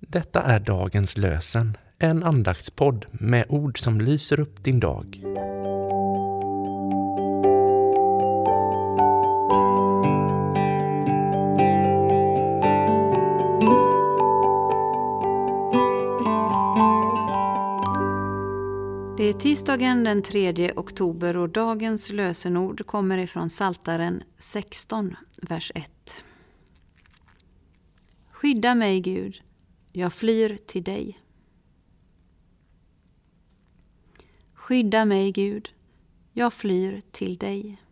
Detta är dagens lösen, en andaktspodd med ord som lyser upp din dag. Det är tisdagen den 3 oktober och dagens lösenord kommer ifrån Saltaren 16, vers 1. Skydda mig, Gud, jag flyr till dig. Skydda mig, Gud, jag flyr till dig.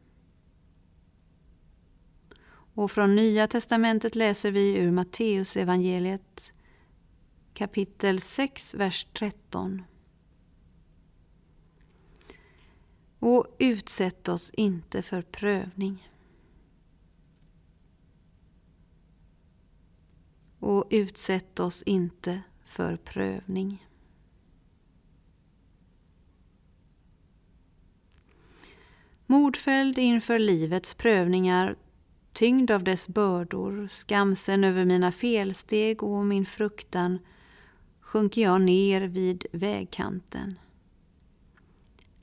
Och från Nya testamentet läser vi ur Matteus evangeliet kapitel 6, vers 13. Och utsätt oss inte för prövning. Och utsätt oss inte för prövning. Mordfälld inför livets prövningar, tyngd av dess bördor, skamsen över mina felsteg och min fruktan, sjunker jag ner vid vägkanten.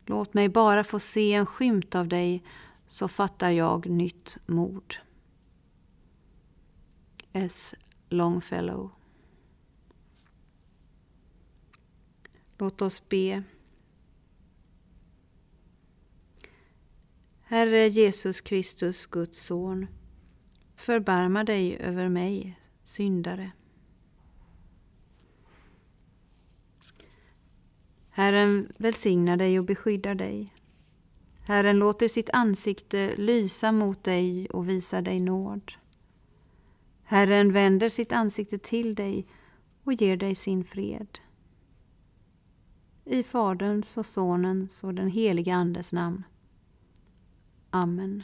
Låt mig bara få se en skymt av dig så fattar jag nytt mod. S. Longfellow Låt oss be. Herre Jesus Kristus, Guds son, förbarma dig över mig, syndare. Herren välsignar dig och beskyddar dig. Herren låter sitt ansikte lysa mot dig och visar dig nåd. Herren vänder sitt ansikte till dig och ger dig sin fred. I Faderns och Sonens och den helige Andes namn. Amen.